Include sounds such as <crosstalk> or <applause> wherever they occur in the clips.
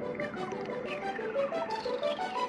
Thank you.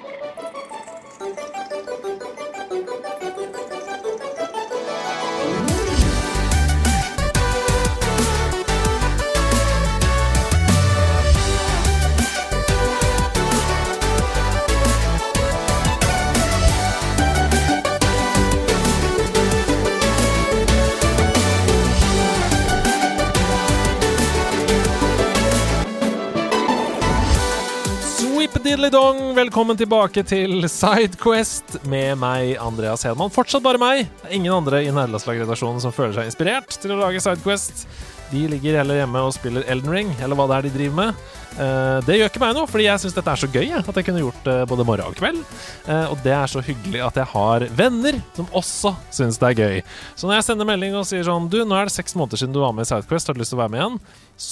Sweepediddly-dong, velkommen tilbake til Sidequest med meg, Andreas Hedman. Fortsatt bare meg. Ingen andre i nederlandslagredaksjonen som føler seg inspirert til å lage Sidequest. De ligger heller hjemme og spiller Elden Ring, eller hva det er de driver med. Eh, det gjør ikke meg noe, fordi jeg syns dette er så gøy at jeg kunne gjort det både morgen og kveld. Eh, og det er så hyggelig at jeg har venner som også syns det er gøy. Så når jeg sender melding og sier sånn Du, nå er det seks måneder siden du var med i Sidequest, har du lyst til å være med igjen?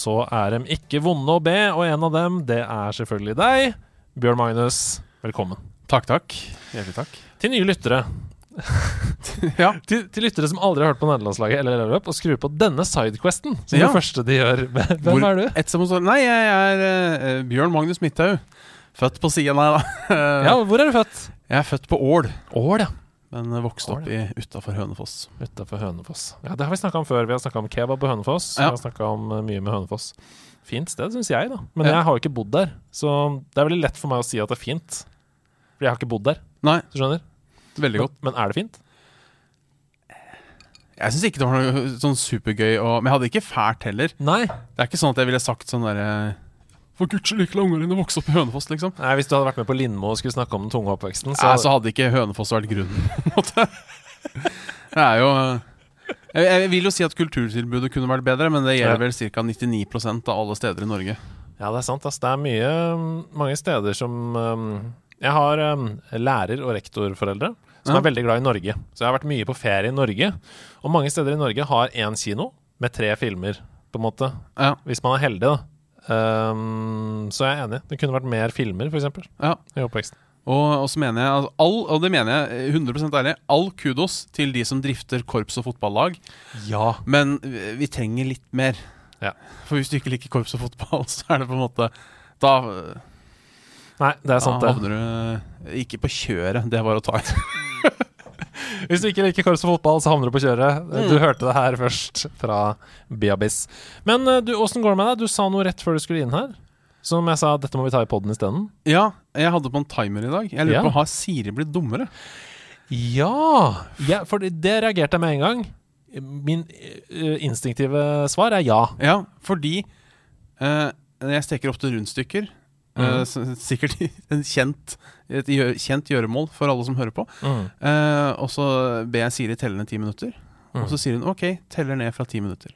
Så er de ikke vonde å be, og en av dem, det er selvfølgelig deg. Bjørn Magnus, velkommen. Takk, takk. Hjertelig takk. Til nye lyttere. <laughs> Ja. Til, til lyttere som aldri har hørt på nederlandslaget eller løp, og skrur på denne sidequesten som Ja. det første de gjør. <laughs> Hvem Hvor- er du? Et som Nei, jeg er uh, Bjørn Magnus Midthaug. Født på sida, nei da. <laughs> Ja, hvor er du født? Jeg er født på Ål, Ål, ja. men vokste opp i utafor Hønefoss. Utafor Hønefoss. Ja, Det har vi snakka om før. Vi har snakka om kebab på Hønefoss. Ja. Vi har snakka om eh, mye med Hønefoss. Fint sted, syns jeg, da. Men Ja. jeg har jo ikke bodd der. Så det er veldig lett for meg å si at det er fint. For jeg har ikke bodd der. Nei, Du skjønner? veldig godt. Men, men er det fint? Jeg syns ikke det var noe sånn supergøy, og, men jeg hadde ikke fælt heller. Nei. Det er ikke sånn at jeg ville sagt sånn derre For guds skyld, ikke la ungene dine vokse opp i Hønefoss, liksom. Nei, Hvis du hadde vært med på Lindmo og skulle snakke om den tunge oppveksten, Så, så, så hadde ikke Hønefoss vært grunnen, <laughs> på en måte. Det er jo jeg, jeg vil jo si at kulturtilbudet kunne vært bedre, men det gjelder vel ca. 99% av alle steder i Norge. Ja, det er sant. Altså, Det er mye, mm, mange steder som um, Jeg har um, lærer- og rektorforeldre som Ja. er veldig glad i Norge. Så jeg har vært mye på ferie i Norge. Og mange steder i Norge har én kino med tre filmer, på en måte. Ja, Hvis man er heldig, da. Um, så jeg er enig. Det kunne vært mer filmer, f.eks. ja. i oppveksten. Og, og så mener jeg at all, og det mener jeg 100% ærlig, all kudos til de som drifter korps og fotballag. Ja. Men vi trenger litt mer. Ja. For hvis du ikke liker korps og fotball, <laughs> så er det på en måte Da, Nei, det er sant, det. havner du ikke på kjøret. Det var å ta et. <laughs> Hvis du ikke liker korps og fotball, så havner du på kjøret. Du hørte det her først fra Biabis. Men du, åssen går det med deg? Du sa noe rett før du skulle inn her. Som jeg sa, dette må vi ta i poden isteden. Ja, jeg hadde på en timer i dag. Jeg lurer Ja. på Har Siri blitt dummere? Ja! ja for det, det reagerte jeg med en gang. Min uh, instinktive svar er ja. Ja, fordi uh, jeg steker ofte rundstykker. Mm. Uh, sikkert <laughs> en kjent, et kjent gjøremål for alle som hører på. Mm. Eh, og så ber jeg Siri telle ned ti minutter. Mm. Og så sier hun OK, teller ned fra ti minutter.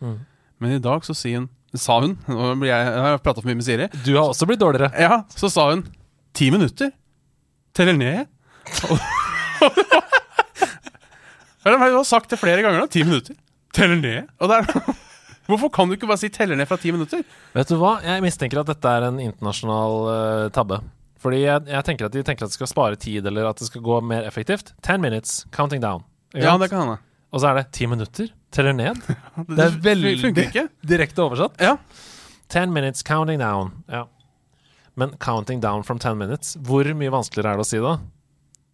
Mm. Men i dag så sier hun Sa hun <laughs> Nå blir jeg, jeg har prata for mye med Siri. Du har også blitt dårligere. Ja, så sa hun ti minutter. Teller ned. <laughs> Og, du har sagt det flere ganger nå. Ti minutter. Teller ned. Og det er, <laughs> hvorfor kan du ikke bare si 'teller ned fra ti minutter'? Vet du hva? Jeg mistenker at dette er en internasjonal uh, tabbe. Fordi jeg, jeg tenker at de tenker at det skal spare tid, eller at det skal gå mer effektivt. Ten minutes, counting down. Ja, det kan hende. Og så er det ti minutter, teller ned. <laughs> Det, Det er veldig direkte oversatt. Ja. Ten minutes, counting down. Ja. Men counting down from ten minutes, hvor mye vanskeligere er det å si da?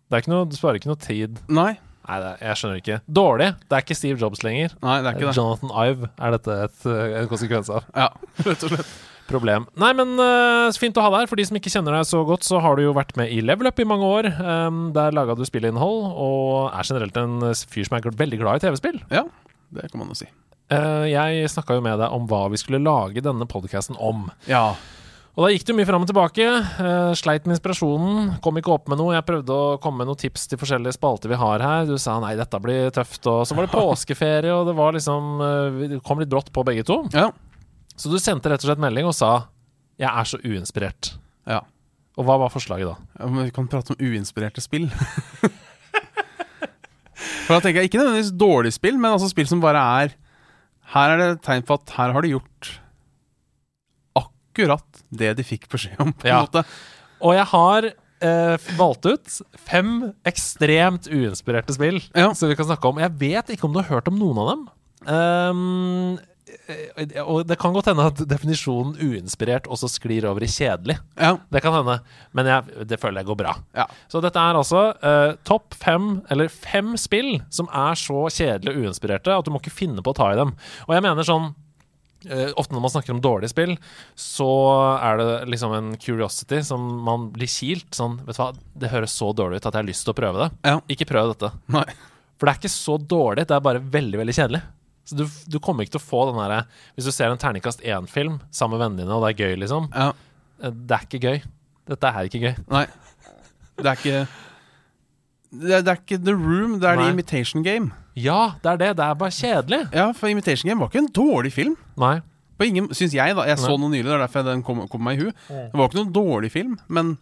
Det er ikke noe, Du sparer ikke noe tid. Nei, Nei, det, jeg skjønner ikke. Dårlig. Det er ikke Steve Jobs lenger. nei, det er ikke det. Jonathan Ive er dette et, eh, en konsekvens av. Ja, <laughs> rett og slett. Problem. Nei, men uh, fint å ha deg her. For de som ikke kjenner deg så godt, så har du jo vært med i Level Up i mange år. Um, der laga du spillinnhold, og er generelt en fyr som er veldig glad i TV-spill. Ja, det kan man jo si. Uh, jeg snakka jo med deg om hva vi skulle lage denne podkasten om. Ja. Og da gikk det mye fram og tilbake. Uh, sleit med inspirasjonen. Kom ikke opp med noe. Jeg prøvde å komme med noen tips til forskjellige spalter vi har her. Du sa nei, dette blir tøft. Og så var det <laughs> påskeferie, og det var liksom uh, Det kom litt brått på begge to. Ja. Så du sendte rett og slett melding og sa 'Jeg er så uinspirert'. ja. Og hva var forslaget da? Ja, men Vi kan prate om uinspirerte spill. <laughs> For da tenker jeg Ikke nødvendigvis dårlig spill, men altså spill som bare er Her er det tegn på at her har de gjort akkurat det de fikk beskjed om. på en Ja. måte Og jeg har eh, valgt ut fem ekstremt uinspirerte spill Ja. som vi kan snakke om. Jeg vet ikke om du har hørt om noen av dem. Eh, Og det kan godt hende at definisjonen uinspirert også sklir over i kjedelig. Ja. Det kan hende, men jeg, det føler jeg går bra. Ja. Så dette er altså uh, topp fem, eller fem spill som er så kjedelige og uinspirerte at du må ikke finne på å ta i dem. Og jeg mener sånn Ofte når man snakker om dårlige spill, så er det liksom en curiosity som man blir kilt. Sånn, vet du hva, det høres så dårlig ut at jeg har lyst til å prøve det. Ja. Ikke prøv dette. Nei. For det er ikke så dårlig, det er bare veldig, veldig kjedelig. Så du, du kommer ikke til å få den derre Hvis du ser en terningkast én-film sammen med vennene dine, og det er gøy, liksom. Ja. eh, Det er ikke gøy. Dette er ikke gøy. Nei. Det er ikke det er, det er ikke The Room, det er Nei. The Imitation Game. Ja, det er det. Det er bare kjedelig. Ja, for Imitation Game var ikke en dårlig film. Nei. På ingen, Syns jeg, da. Jeg så noe nylig, det er derfor den kom, kom meg i hu. Det var ikke noen dårlig film, men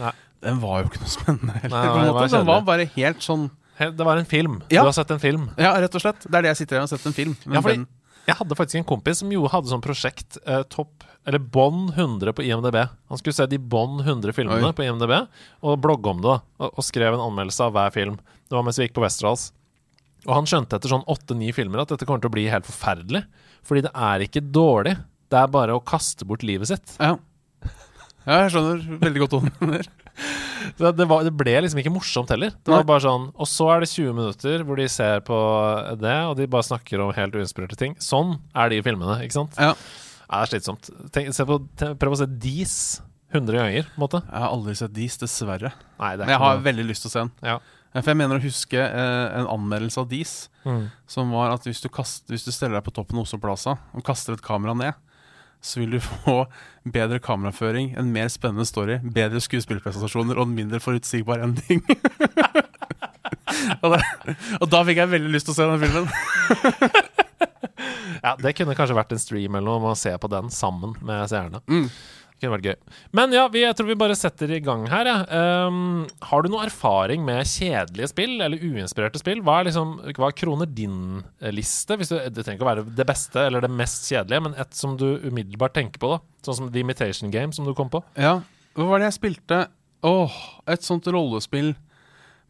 Nei. Den var jo ikke noe spennende heller. Nei, på en det var måte. Den var bare helt sånn Det var en film. Ja. Du har sett en film. Ja, rett og slett. Det er det jeg sitter igjen og har sett en film. Men Ja, fordi den, jeg hadde faktisk en kompis som jo hadde sånn prosjekt eh, topp Eller bånd 100 på IMDb. Han skulle se de bånd 100 filmene Oi. på IMDb og blogge om det. og, og skrev en anmeldelse av hver film. Det var mens vi gikk på Westerdals. Og han skjønte etter sånn åtte-ni filmer at dette kommer til å bli helt forferdelig. Fordi det er ikke dårlig. Det er bare å kaste bort livet sitt. ja. ja, jeg skjønner veldig godt hva du mener. <laughs> Så det, var, det ble liksom ikke morsomt heller. Det var bare sånn Og så er det 20 minutter hvor de ser på det, og de bare snakker om helt uinspirerte ting. Sånn er de filmene, ikke sant? Ja. Det er slitsomt. Tenk, se på, prøv å se Dis 100 ganger, på en måte. Jeg har aldri sett Dis, dessverre. Nei, det Men er jeg har noe. veldig lyst til å se den. Ja. For jeg mener å huske eh, en anmeldelse av Dis Mm. som var at hvis du, kast, hvis du steller deg på toppen av Oslo Plaza og kaster et kamera ned, så vil du <laughs> få bedre kameraføring, en mer spennende story, bedre skuespillerprestasjoner og en mindre forutsigbar ending. <laughs> og, det, og da fikk jeg veldig lyst til å se den filmen. <laughs> ja, det kunne kanskje vært en stream eller noe, om å se på den sammen med seerne. Mm. Det kunne vært gøy. Men ja, vi, jeg tror vi bare setter i gang her. Ja. um, har du noe erfaring med kjedelige spill, eller uinspirerte spill? Hva, er liksom, hva kroner din eh, liste? Hvis du, det trenger ikke å være det beste eller det mest kjedelige, men et som du umiddelbart tenker på. da Sånn som The Imitation Game, som du kom på. Ja, hva var det jeg spilte? Åh, et sånt rollespill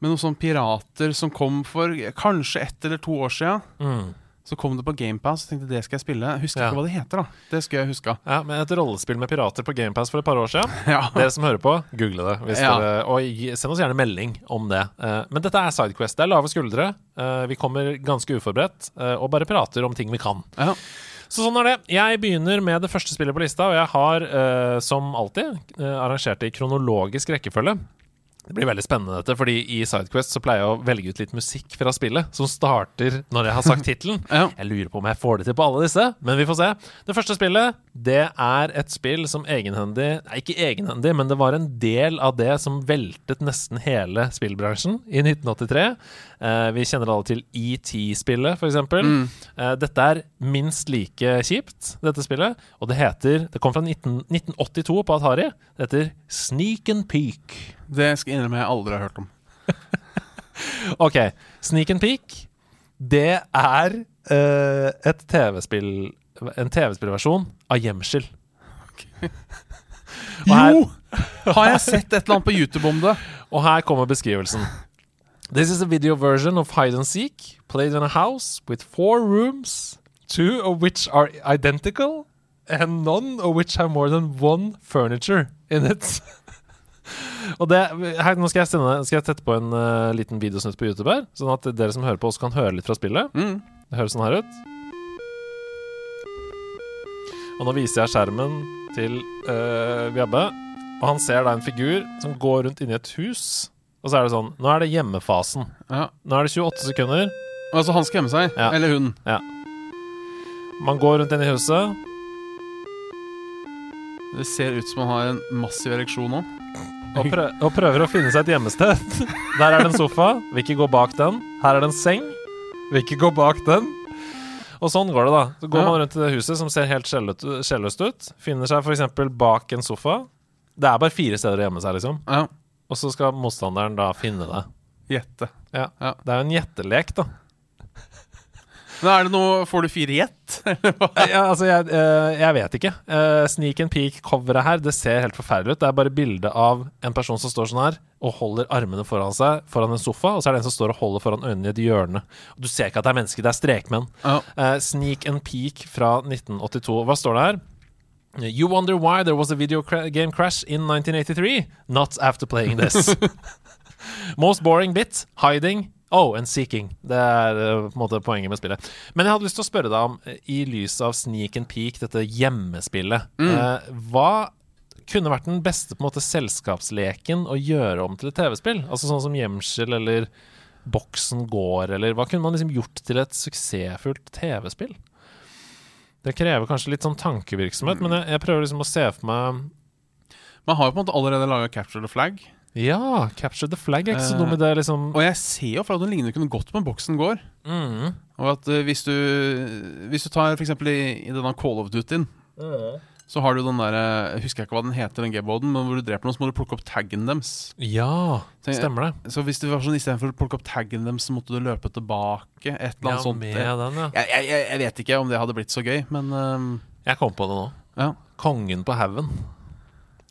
med noen sånne pirater som kom for kanskje ett eller to år siden. Mm. Så kom det på GamePass, tenkte det skal jeg spille. Husker Ja. ikke hva det heter, da. Det skulle jeg huska. Ja, men Et rollespill med pirater på GamePass for et par år siden. <laughs> Ja. Dere som hører på, google det. Hvis Ja. dere, og send oss gjerne melding om det. Eh, men dette er Sidequest. Det er lave skuldre. Eh, vi kommer ganske uforberedt eh, og bare prater om ting vi kan. ja. Så sånn er det. Jeg begynner med det første spillet på lista, og jeg har, uh, som alltid, uh, arrangert det i kronologisk rekkefølge. Det blir veldig spennende, dette, fordi i Sidequest så pleier jeg å velge ut litt musikk fra spillet, som starter når jeg har sagt <laughs> tittelen. Ja. Jeg lurer på om jeg får det til på alle disse, men vi får se. Det første spillet, det er et spill som egenhendig Nei, ikke egenhendig, men det var en del av det som veltet nesten hele spillbransjen i 1983. Eh, vi kjenner alle til ET-spillet, f.eks. Mm. Eh, dette er minst like kjipt, dette spillet. Og det heter Det kom fra 19, 1982 på Atari. Det heter Sneak and Peak. Det skal jeg innrømme jeg aldri har hørt om. <laughs> Ok, Sneak and peek, det er uh, et TV-spill En TV-spillversjon av Gjemsel. Okay. <laughs> Jo! <laughs> Har jeg sett et eller annet på YouTube om det? Og her kommer beskrivelsen. This is a video version of hide and seek, played in a house with four rooms, two of which are identical, and none of which have more than one furniture in it. Og det, her, nå skal jeg, sende, skal jeg tette på en uh, liten videosnutt på YouTube her, sånn at dere som hører på, også kan høre litt fra spillet. Mm. Det høres sånn her ut. Og nå viser jeg skjermen til uh, Bjabbe, og han ser da en figur som går rundt inni et hus. Og så er det sånn Nå er det hjemmefasen. Ja. Nå er det 28 sekunder. Altså, han skal gjemme seg. Ja. Eller hun. Man går rundt inn i huset. Det ser ut som han har en massiv ereksjon nå. Og, prø og prøver å finne seg et gjemmested. <laughs> Der er det en sofa. Vil ikke gå bak den. Her er det en seng. Vil ikke gå bak den. Og sånn går det, da. Så går Ja. man rundt i det huset som ser helt skjelløst ut. Finner seg f.eks. bak en sofa. Det er bare fire steder å gjemme seg, liksom. Ja. Og så skal motstanderen da finne det. Gjette. Ja. Ja. Det er jo en gjettelek, da. Men er det noe Får du fire gjett? ett? <laughs> ja, altså, jeg, eh, jeg vet ikke. Eh, sneak and peek-coveret her Det ser helt forferdelig ut. Det er bare bilde av en person som står sånn her og holder armene foran seg foran en sofa, og så er det en som står og holder foran øynene i et hjørne. Du ser ikke at det er mennesker, det er strekmenn. Ja. Uh, sneak and peek fra 1982. Hva står det her? You wonder why there was a video game crash in 1983? Not after playing this. <laughs> Most boring bit, hiding, oh, and seeking. Det er eh, på en måte poenget med spillet. Men jeg hadde lyst til å spørre deg om, eh, i lys av Sneak and Peek, dette hjemmespillet, eh, hva kunne vært den beste på en måte selskapsleken å gjøre om til et TV-spill? Altså sånn som Gjemsel eller Boksen går, eller hva kunne man liksom gjort til et suksessfullt TV-spill? Det krever kanskje litt sånn tankevirksomhet, men jeg, jeg prøver liksom å se for meg Man har jo på en måte allerede laga Capture the Flag. Ja, Capture the Flag er ikke så Eh, dum idé, liksom. Og jeg ser jo for at den ligner kunne godt med boksen går. Mm. Og at uh, hvis du Hvis du tar f.eks. I, i denne Call of Duty-en, så har du den der eh, Jeg husker ikke hva den heter, den G-boden, men hvor du dreper noen, så må du plukke opp taggen deres. Ja, Så stemmer det. Så hvis du var sånn istedenfor å plukke opp taggen deres, så måtte du løpe tilbake. Et eller Ja, sånt. med den, ja. jeg, jeg, jeg vet ikke om det hadde blitt så gøy, men ehm, Jeg kom på det nå. ja. Kongen på haugen.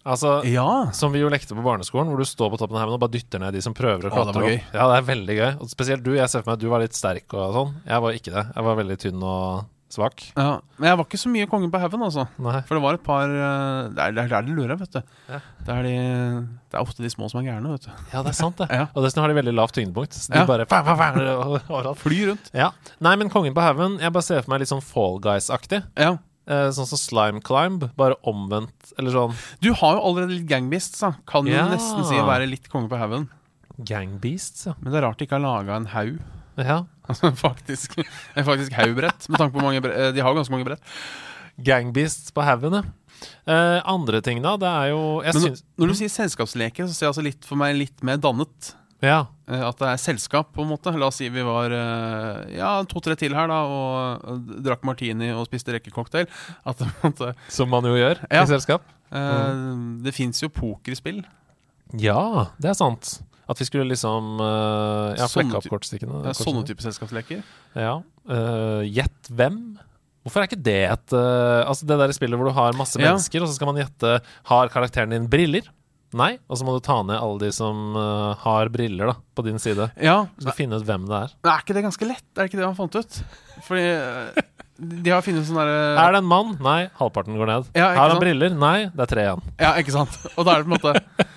Altså, ja. som vi jo lekte på barneskolen, hvor du står på toppen av haugen og bare dytter ned de som prøver å klatre opp. Ja, det er veldig gøy. Og spesielt du. Jeg ser for meg at du var litt sterk og sånn. Jeg var ikke det. Jeg var veldig tynn og svak. ja. Men jeg var ikke så mye kongen på haugen, altså. Nei. For det var et par eh, Det er er der de lurer, vet du. Ja. Det, er de, det er ofte de små som er gærne, vet du. Ja, det er sant, det. Ja. Og dessuten har de veldig lavt tyngdepunkt. Så de Ja. bare fa, fa, overalt. Fly rundt. Ja. Nei, men Kongen på haugen Jeg bare ser for meg litt sånn Fall Guys-aktig. Ja. Eh, sånn som Slime Climb, bare omvendt. Eller sånn Du har jo allerede litt gangbeasts, da. Kan jo Ja. nesten si å være litt konge på haugen. Gangbeasts, ja. Men det er rart de ikke har laga en haug. ja. <laughs> Altså faktisk En faktisk haugbrett. Med tanke på mange bre- eh, De har jo ganske mange brett. Gangbeasts på haugen, ja. Eh, andre ting, da? Det er jo Men syns når du sier selskapsleker, så ser jeg altså litt for meg litt mer dannet. Ja. Eh, At det er selskap, på en måte. La oss si vi var eh, ja, to-tre til her, da, og eh, drakk martini og spiste rekkecocktail. At Som man jo gjør Ja. i selskap. Mm. det fins jo pokerspill. Ja, det er sant. At vi skulle liksom Ja, flekke opp kortstikkene. Ja, sånne type selskapsleker. Ja. Uh, Gjett hvem? Hvorfor er ikke det et uh, Altså det der spillet hvor du har masse Ja. mennesker, og så skal man gjette Har karakteren din briller? Nei. Og så må du ta ned alle de som uh, har briller, da, på din side. Ja, Så du finne ut hvem det er. men Er ikke det ganske lett? Er det ikke det han fant ut? Fordi eh, de har funnet sånn derre <laughs> Er det en mann? Nei. Halvparten går ned. Ja, har han sant? briller? Nei. Det er tre igjen. Ja, ikke sant? Og da er det på en måte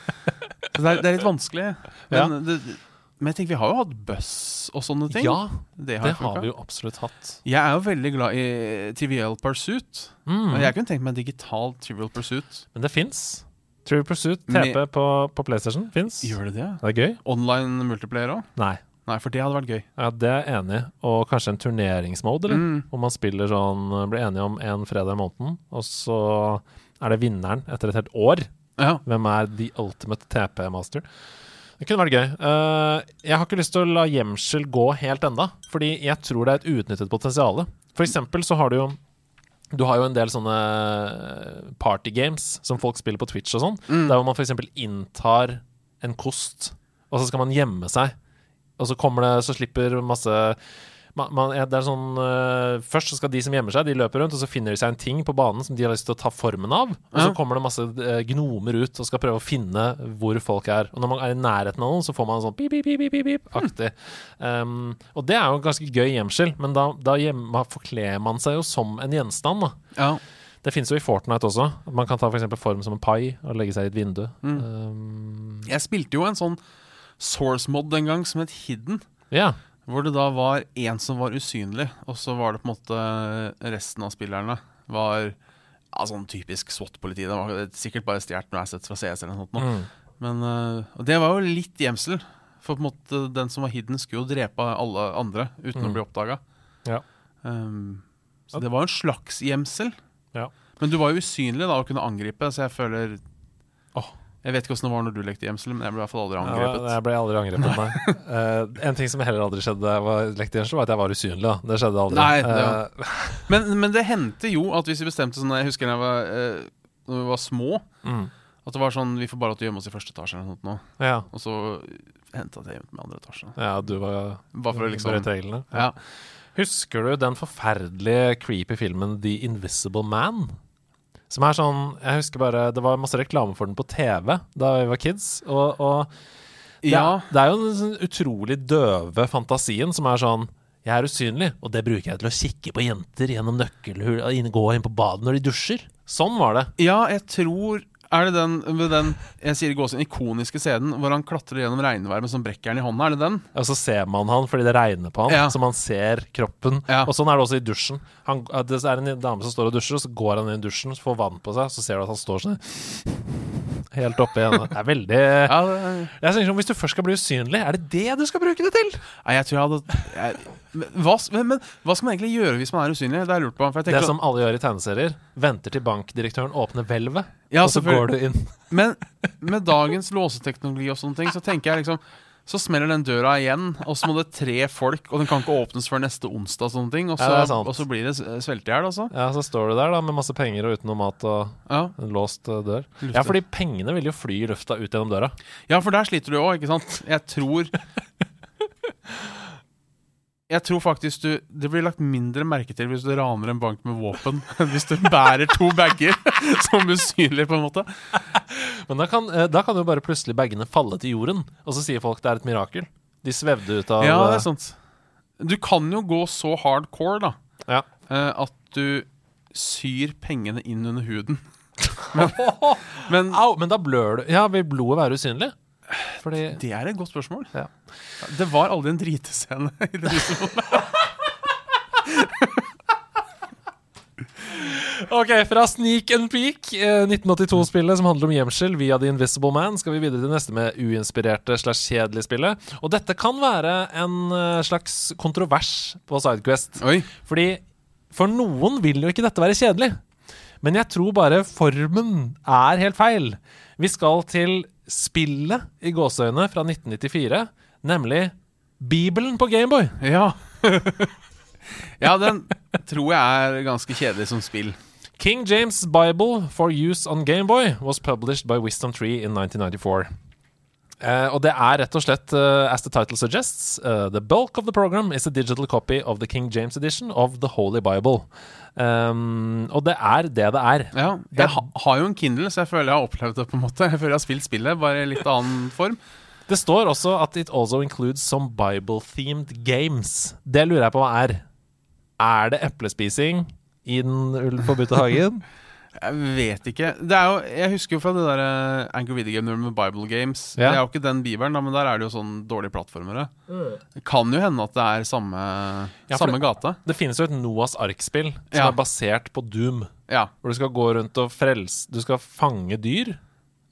det, er, det er litt vanskelig. Men, det, men jeg tenker, vi har jo hatt buss og sånne ting. Ja, det har, det har vi jo absolutt hatt. Jeg er jo veldig glad i Trivial Pursuit. Mm. Jeg kunne tenkt meg digital Trivial Pursuit. Men det fins. True Pursuit, TP Med- på, på PlayStation, fins. Gjør det det? Det er gøy? Online multiplayer òg? Nei. Nei, for det hadde vært gøy. Ja, det er jeg enig i. Og kanskje en turneringsmode, eller? Mm. Hvor man spiller sånn Blir enige om en fredag i måneden, og så er det vinneren etter et helt år. Ja. Hvem er the ultimate TP-master? Det kunne vært gøy. Uh, jeg har ikke lyst til å la gjemsel gå helt enda, fordi jeg tror det er et uutnyttet potensial. For eksempel så har du jo Du har jo en del sånne partygames som folk spiller på Twitch og sånn, Mm. der hvor man f.eks. inntar en kost, og så skal man gjemme seg. Og så kommer det Så slipper masse man, man, det er sånn uh, Først så skal de som gjemmer seg, de løper rundt, og så finner de seg en ting på banen som de har lyst til å ta formen av. Og så kommer det masse uh, gnomer ut og skal prøve å finne hvor folk er. Og når man er i nærheten av noen, så får man en sånn pip, pip, pip, pip, pip, pip aktig. Um, og det er jo en ganske gøy gjemsel, men da, da gjemmer, forkler man seg jo som en gjenstand, da. ja. Det finnes jo i Fortnite også. Man kan ta for form som en pai og legge seg i et vindu. Mm. Um, Jeg spilte jo en sånn source mod en gang som het Hidden. ja. Hvor det da var én som var usynlig, og så var det på en måte resten av spillerne var ja, sånn typisk SWAT-politi. Det var sikkert bare stjålet noen assets fra CS eller noe sånt. Mm. Men øh, Og det var jo litt gjemsel. For på en måte den som var hidden, skulle jo drepe alle andre uten Mm. å bli oppdaga. Ja. Um, så det var jo en slags gjemsel. Ja. Men du var jo usynlig da og kunne angripe, så jeg føler Åh. Jeg vet ikke åssen det var når du lekte gjemsel, men jeg ble i hvert fall aldri Ja, angrepet. jeg ble aldri angrepet, nei. uh, en ting som heller aldri skjedde da jeg var lekte gjemsel, var at jeg var usynlig. Da. Det skjedde aldri. Nei, det var- Eh, <laughs> Men, men det hendte jo at hvis vi bestemte sånn Jeg husker da jeg var, uh, Når vi var små, mm. at det var sånn Vi får bare lov til å gjemme oss i første etasje eller noe sånt nå. Ja. Og så hendte det at jeg gjemte meg i andre etasje. ja, du var Bare for å liksom reglene. Ja. Husker du den forferdelige creepy filmen The Invisible Man? Som er sånn Jeg husker bare Det var masse reklame for den på TV da vi var kids. Og, og det, Ja. er, det er jo den sånn utrolig døve fantasien som er sånn Jeg er usynlig, og det bruker jeg til å kikke på jenter gjennom nøkkelhull og gå inn på badet når de dusjer. Sånn var det. Ja, jeg tror Er det den den jeg sier gåsen, ikoniske scenen hvor han klatrer gjennom regnvær med sånn brekkjern i hånda? Er det den? Og så ser man han fordi det regner på han, Ja. så man ser kroppen. Ja. Og sånn er det også i dusjen. Han, det er en dame som står og dusjer, og så går han inn i dusjen, får vann på seg, så ser du at han står sånn helt oppe igjen. Det er veldig Ja, det, Jeg synes, sånn, Hvis du først skal bli usynlig, er det det du skal bruke det til? nei, jeg tror jeg hadde jeg, hva, men, men hva skal man egentlig gjøre hvis man er usynlig? Det er lurt på. For jeg Det er som alle gjør i tegneserier. Venter til bankdirektøren åpner hvelvet, Ja, og så går du inn. <laughs> Men med dagens låseteknologi og sånne ting, så tenker jeg liksom Så smeller den døra igjen, og så må det tre folk, og den kan ikke åpnes før neste onsdag, og sånne ting. Og så, Ja, og så blir det svelte i hjel, altså. Ja, Så står du der da med masse penger og uten noe mat og Ja. en låst eh, dør. Luftet. Ja, fordi pengene vil jo fly i lufta ut gjennom døra. ja, for der sliter du òg, ikke sant? Jeg tror <laughs> Jeg tror faktisk du Det blir lagt mindre merke til hvis du raner en bank med våpen, <laughs> enn hvis du bærer to bager <laughs> som usynlig, på en måte. Men da kan, eh, da kan jo bare plutselig bagene falle til jorden, og så sier folk det er et mirakel. De svevde ut av Ja, det eh, er sant. Du kan jo gå så hardcore, da, Ja. eh, at du syr pengene inn under huden. <laughs> Men Au, men da blør du. Ja, vil blodet være usynlig? Fordi det er et godt spørsmål. Ja. Det var aldri en dritescene i det <laughs> huset. <laughs> Ok, fra Sneak and Peak, eh, 1982-spillet som handler om gjemsel via The Invisible Man, skal vi videre til neste med uinspirerte slash kjedelige spillet. Og dette kan være en eh, slags kontrovers på Sidequest. Oi. Fordi for noen vil jo ikke dette være kjedelig. Men jeg tror bare formen er helt feil. Vi skal til spillet i gåseøyne fra 1994, nemlig Bibelen på Gameboy. Ja. <laughs> ja, den tror jeg er ganske kjedelig som spill. King James Bible for use on Gameboy was published by Wisdom Tree in 1994. Eh, og det er rett og slett, uh, as the title suggests, uh, the bulk of the program is a digital copy of the King James edition of the Holy Bible. Um, og det er det det er. Ja, jeg ha, har jo en Kindle, så jeg føler jeg har opplevd det. på en måte Jeg føler jeg har spilt spillet, bare i litt annen form. Det står også at it also includes some Bible-themed games. Det lurer jeg på hva er. Er det eplespising i den forbudte hagen? <laughs> Jeg vet ikke. Det er jo, jeg husker jo fra det der Anchor Video Game med Bible Games. Ja. Det er jo ikke den bibelen, men der er det jo sånn dårlige plattformere. Det kan jo hende at det er samme, Ja, samme samme gate. Det finnes jo et Noahs ark-spill som Ja. er basert på Doom. Ja. Hvor du skal gå rundt og frelse Du skal fange dyr.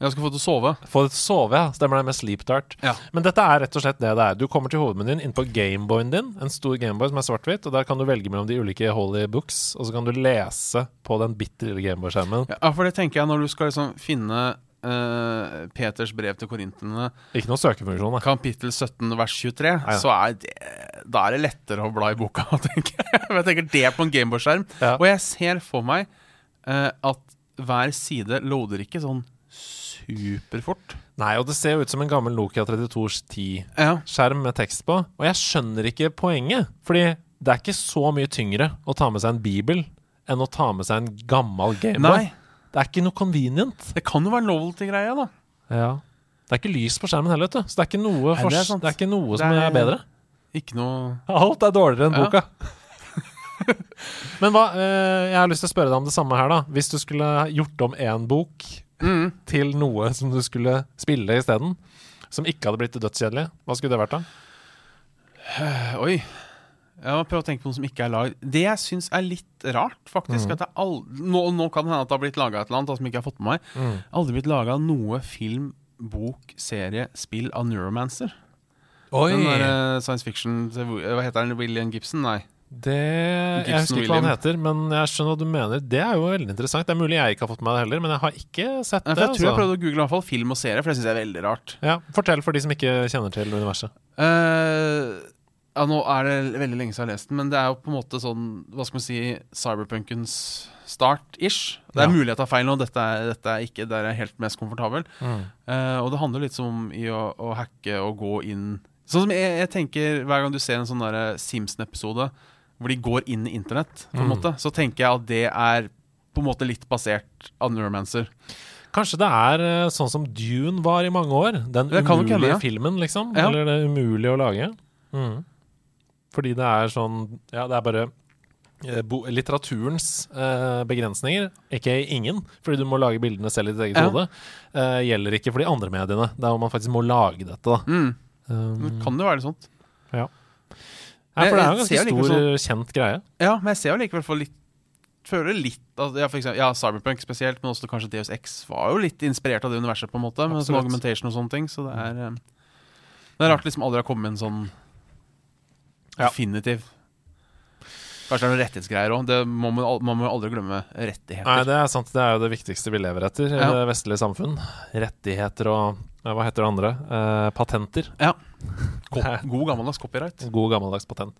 Jeg skal få det til å sove. Få det til å sove, ja. Stemmer det, med sleep dart. Ja. Men dette er rett og slett det det er. Du kommer til hovedmenyen inn på Gameboyen din, en stor Gameboy som er svart-hvitt, og der kan du velge mellom de ulike holy books, og så kan du lese på den bitte lille Gameboy-skjermen. Ja, for det tenker jeg når du skal liksom finne Uh, Peters brev til korintene, Ikke noe søkefunksjon, da. kapittel 17 vers 23, Nei, ja. så er det Da er det lettere å bla i boka, <laughs> tenker jeg. Jeg tenker det på en Gameboy-skjerm. Ja. Og jeg ser for meg uh, at hver side loader ikke sånn superfort. Nei, og det ser jo ut som en gammel Nokia 3210-skjerm Ja. med tekst på. Og jeg skjønner ikke poenget, fordi det er ikke så mye tyngre å ta med seg en bibel enn å ta med seg en gammel Gameboy. Det er ikke noe convenient. det kan jo være novelty-greia, da. Ja. Det er ikke lys på skjermen heller, vet du. Så det er ikke noe, Nei, det er det er ikke noe som er- er bedre. Ikke noe Alt er dårligere enn Ja. boka. <laughs> Men hva, eh, jeg har lyst til å spørre deg om det samme her, da. Hvis du skulle gjort om én bok mm. til noe som du skulle spille isteden, som ikke hadde blitt dødskjedelig, hva skulle det vært da? <sighs> Oi. Jeg må prøve å tenke på noe som ikke er lagd. Det jeg syns er litt rart, faktisk mm. nå, nå kan det hende at det har blitt laga et eller annet som jeg ikke har fått med meg. Aldri blitt laga noe film, bok, serie, spill av Neuromancer. Oi! Den der eh, science fiction Hva heter den? William Gibson? Nei. Det Jeg husker ikke hva han heter, men jeg skjønner hva du mener. Det er jo veldig interessant. Det er mulig jeg ikke har fått med det heller, men jeg har ikke sett Nei, det. jeg tror jeg altså. prøvde å google i hvert fall film og serie, for det syns jeg er veldig rart. Ja, Fortell for de som ikke kjenner til universet. Uh, ja, Nå er det veldig lenge siden jeg har lest den, men det er jo på en måte sånn Hva skal man si Cyberpunkens start-ish. Det er Ja. mulig jeg tar feil nå, dette er, dette er ikke der jeg er helt mest komfortabel. Eh, og det handler litt som i å, å hacke og gå inn Sånn som jeg, jeg tenker hver gang du ser en sånn Simpson-episode hvor de går inn i internett, på en Mm. måte, så tenker jeg at det er på en måte litt basert av Neuromancer. Kanskje det er eh, sånn som Dune var i mange år. Den Det umulige hende, ja. filmen, liksom. Ja. Eller det umulige å lage. Mm. Fordi det er sånn Ja, det er bare eh, litteraturens eh, begrensninger, ikke ingen, fordi du må lage bildene selv i ditt eget Ja. hode, eh, gjelder ikke for de andre mediene. Det er hvor man faktisk må lage dette. Da. Mm. Um, Det kan jo være sånt. ja, for det er jo en ganske stor, kjent greie. Ja, men jeg ser jo likevel litt Føler litt at, ja, eksempel, ja, Cyberpunk spesielt, men også kanskje Deus X var jo litt inspirert av det universet, på en måte. Med sånn argumentation og sånne ting. Så det er eh, Det er rart liksom aldri har kommet en sånn definitiv Kanskje det er noen rettighetsgreier òg. Man må jo aldri glemme rettigheter. Nei, det er sant. Det er jo det viktigste vi lever etter i Ja. det vestlige samfunn. Rettigheter og hva heter det andre? Eh, patenter. Ja. God gammeldags copyright. God gammeldags patent.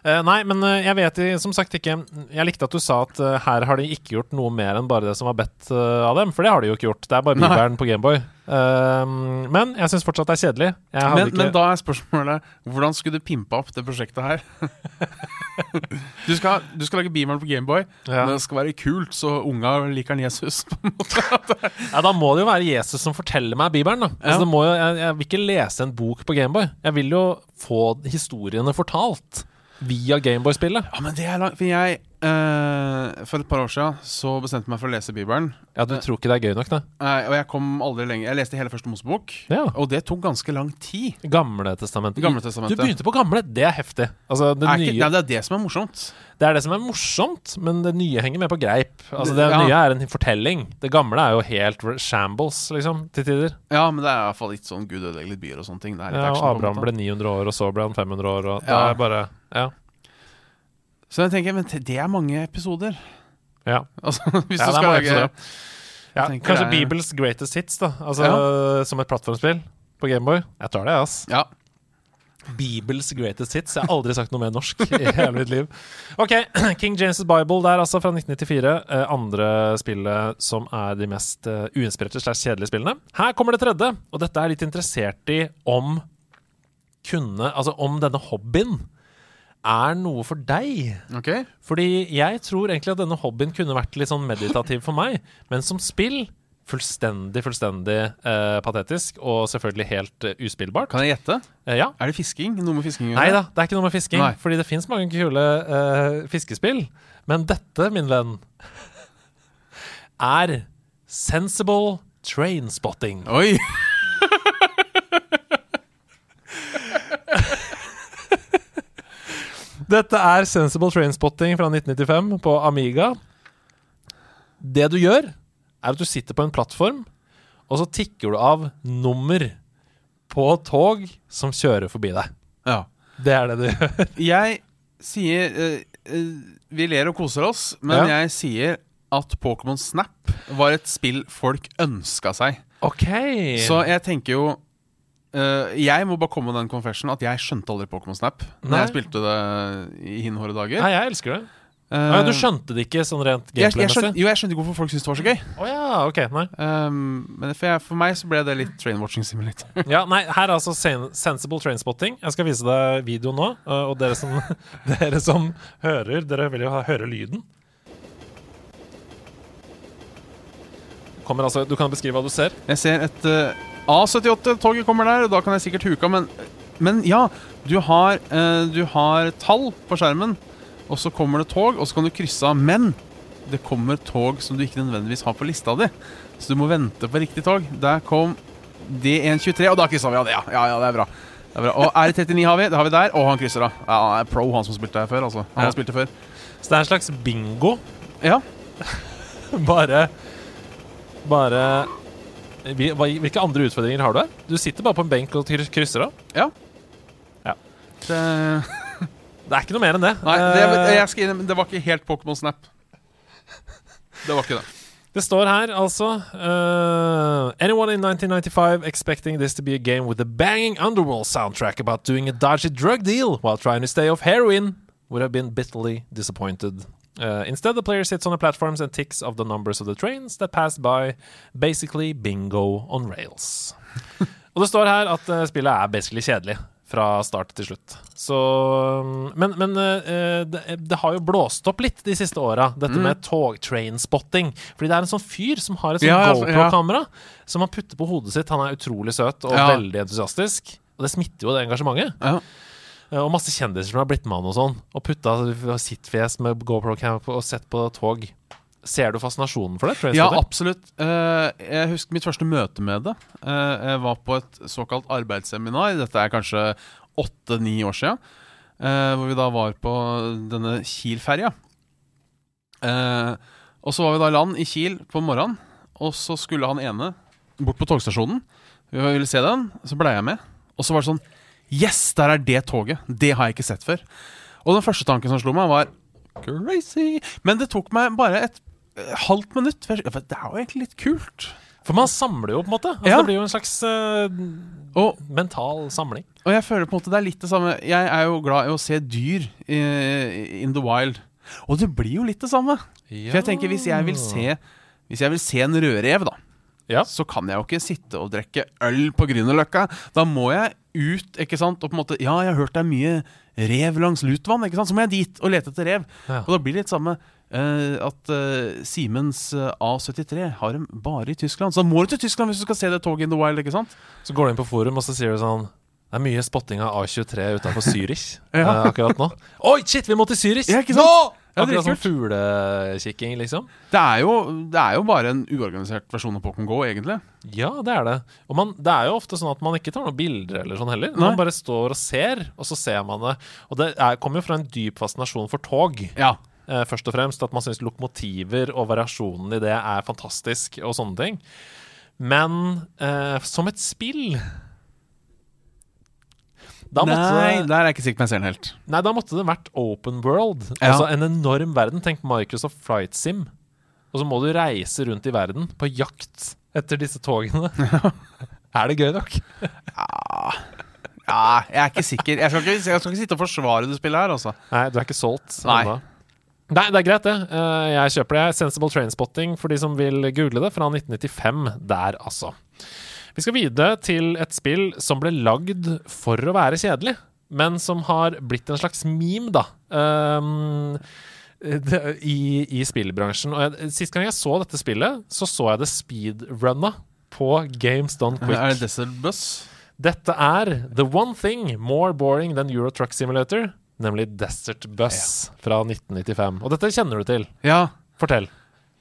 Eh, nei, men uh, jeg vet som sagt ikke Jeg likte at du sa at uh, her har de ikke gjort noe mer enn bare det som var bedt av dem, for det har de jo ikke gjort. Det er bare bibelen på Gameboy. Uh, men jeg syns fortsatt det er kjedelig. Men, ikke men da er spørsmålet hvordan skulle du pimpa opp det prosjektet her? <laughs> du, skal, du skal lage Bibelen på Gameboy, ja. men det skal være kult, så unga liker han Jesus. ja, Da må det jo være Jesus som forteller meg Bibelen. da altså, Ja. jo, jeg, jeg vil ikke lese en bok på Gameboy. Jeg vil jo få historiene fortalt via Gameboy-spillet. Ja, men det er langt For jeg eh, For et par år siden så bestemte jeg meg for å lese Bibelen. Ja, Du tror ikke det er gøy nok, da? Nei, og jeg kom aldri lenger. Jeg leste hele første Mosebok, Ja. og det tok ganske lang tid. Gamle testamentet. Gamle Du begynte på gamle, det er heftig. Altså, det, Er ikke, nye, nei, det er det som er morsomt. Det er det som er morsomt, men det nye henger med på greip. Altså, det Det- ja. nye er en fortelling. Det gamle er jo helt shambles, liksom, til tider. Ja, men det er i hvert fall litt sånn Gud ødelegger byer og sånne ting. Ja, og Abraham ble 900 år, og så ble han 500 år, og det er bare Ja. Så jeg tenker, men det er mange episoder. ja. <laughs> Altså, hvis Ja, du skal lage episoder. ja kanskje er- Bibels greatest hits, da. Altså som et plattformspill på Gameboy. Jeg tar det, ass. Ja. Bibels greatest hits. Jeg har aldri sagt noe mer norsk i hele mitt liv. Ok, <clears throat> King James' Bible der, altså, fra 1994. Eh, andre spillet som er de mest eh, uinspirerte slags kjedelige spillene. Her kommer det tredje, og dette er litt interessert i om kunne Altså om denne hobbyen er noe for deg. Ok. Fordi jeg tror egentlig at denne hobbyen kunne vært litt sånn meditativ for meg, men som spill fullstendig, fullstendig eh, patetisk, og selvfølgelig helt eh, uspillbart. Kan jeg gjette? Eh, ja. Er det fisking? Noe med fisking? Nei da, det er ikke noe med fisking. Nei. Fordi det fins mange kule eh, fiskespill. Men dette, min venn, er sensible trainspotting. Oi! <laughs> Dette er sensible trainspotting fra 1995 på Amiga. Det du gjør, er at du sitter på en plattform, og så tikker du av nummer på tog som kjører forbi deg. Ja. Det er det du gjør. <laughs> Jeg sier uh, Vi ler og koser oss, men Ja. jeg sier at Pokémon Snap var et spill folk ønska seg. OK. Så jeg tenker jo Uh, Jeg må bare komme med den confession at jeg skjønte aldri Pokémon Snap Når Nei. jeg spilte det i hinhåre dager. Nei, jeg elsker det. Eh, Å ja, du skjønte det ikke sånn rent gameplay-messig? jo, jeg skjønte ikke hvorfor folk syntes det var så gøy. Oh, ja, ok, nei. Um, men for, jeg, for meg så ble det litt train-watching simulator. <laughs> Ja, nei, Her er altså sen Sensible Trainspotting. Jeg skal vise deg videoen nå. øh, Og dere som, <laughs> dere som hører, dere vil jo høre lyden. Kommer altså, Du kan beskrive hva du ser. Jeg ser et uh, A78-toget kommer der, og da kan jeg sikkert huka, men, men ja. Du har, uh, du har tall på skjermen, og så kommer det tog, og så kan du krysse av. Men det kommer tog som du ikke nødvendigvis har på lista di, så du må vente på riktig tog. Der kom D123, og da kryssa vi av det, ja. ja. Ja, det er bra. Det er bra. Og R39 har vi, det har vi der, og han krysser av. Ja, han er pro, han som spilte her før. altså Han Ja. det før. Så det er en slags bingo. Ja. <laughs> Bare Bare Hvilke andre utfordringer har du her? Du sitter bare på en benk og krysser av. Ja. ja. Det, Det er ikke noe mer enn det. nei, det, Eh, jeg skal det var ikke helt Pokémon Snap. Det var ikke det. Det står her altså uh, Anyone in 1995 expecting this to be a game with a banging underworld soundtrack about doing a dodgy drug deal while trying to stay off heroin would have been bitterly disappointed. Uh, instead, the player sits on the platforms and ticks of the numbers of the trains that pass by. Basically bingo on rails. <laughs> Og det står her at uh, spillet er basically kjedelig. Fra start til slutt. Så Men, men eh, det, det har jo blåst opp litt de siste åra, dette Mm. med tog train-spotting. Fordi det er en sånn fyr som har et sånt Ja, ja, GoPro-kamera som han putter på hodet sitt. Han er utrolig søt og Ja. veldig entusiastisk. Og det smitter jo det engasjementet. Ja. Eh, Og masse kjendiser som har blitt med han og sånn. Og putta sitt fjes med GoPro-camera og sett på tog. Ser du fascinasjonen for det? Ja, absolutt. Eh, jeg husker mitt første møte med det. Eh, jeg var på et såkalt arbeidsseminar. Dette er kanskje åtte-ni år siden. eh, hvor vi da var på denne Kiel-ferja. Og så var vi da i land i Kiel på morgenen, og så skulle han ene bort på togstasjonen. Vi ville se den, så ble jeg med. Og så var det sånn Yes, der er det toget! Det har jeg ikke sett før. Og den første tanken som slo meg, var crazy. Men det tok meg bare et halvt minutt. Det er jo egentlig litt kult. For man samler jo, på en måte. Altså, Ja. Det blir jo en slags uh, Og, mental samling. og jeg føler på en måte det er litt det samme. Jeg er jo glad i å se dyr i, in the wild. Og det blir jo litt det samme. For jeg tenker hvis jeg vil se Hvis jeg vil se en rødrev, da, Ja. så kan jeg jo ikke sitte og drikke øl på Grünerløkka. Da må jeg ut, ikke sant, og på en måte Ja, jeg har hørt det er mye rev langs Lutvann, ikke sant. Så må jeg dit og lete etter rev. Ja. Og da blir det litt samme eh, at eh, Siemens eh, A73 har dem bare i Tyskland. Så da må du til Tyskland hvis du skal se det toget in the wild, ikke sant? Så går du inn på forum, og så sier du sånn Det er mye spotting av A23 utenfor Zürich <laughs> Ja. eh, akkurat nå. Oi, shit, vi må til Zürich! Ja. Nå! Ja, Akkurat dritkult. fuglekikking, liksom. Det er, jo, det er jo bare en uorganisert versjon av Pokémon GO, egentlig. Ja, det er det. Og man, det er jo ofte sånn at man ikke tar noen bilder eller sånn heller. Nei. Man bare står og ser, og så ser man det. Og det er, kommer jo fra en dyp fascinasjon for tog. Ja. Eh, først og fremst. At man syns lokomotiver og variasjonen i det er fantastisk, og sånne ting. Men eh, som et spill da Nei, det, der er jeg ikke sikker på ser den helt. nei, da måtte det vært open world. Ja. Altså en enorm verden. Tenk Microsoft Flight Sim. Og så må du reise rundt i verden på jakt etter disse togene. <laughs> er det gøy nok? Ja, jeg er ikke sikker. Jeg skal ikke, jeg skal ikke sitte og forsvare det spillet her, altså. Nei, du er ikke solgt ennå. Nei, det er greit, det. Eh, Jeg kjøper det. Sensible Trainspotting for de som vil google det, fra 1995 der, altså. Vi skal videre til et spill som ble lagd for å være kjedelig, men som har blitt en slags meme, da. Um, det, i, I spillbransjen. Og jeg, Sist gang jeg så dette spillet, så så jeg det speedrunna på Games Done Quick. Er det Desert Bus? Dette er The One Thing More Boring Than Euro Truck Simulator, nemlig Desert Bus fra 1995. Og dette kjenner du til. Ja. Fortell.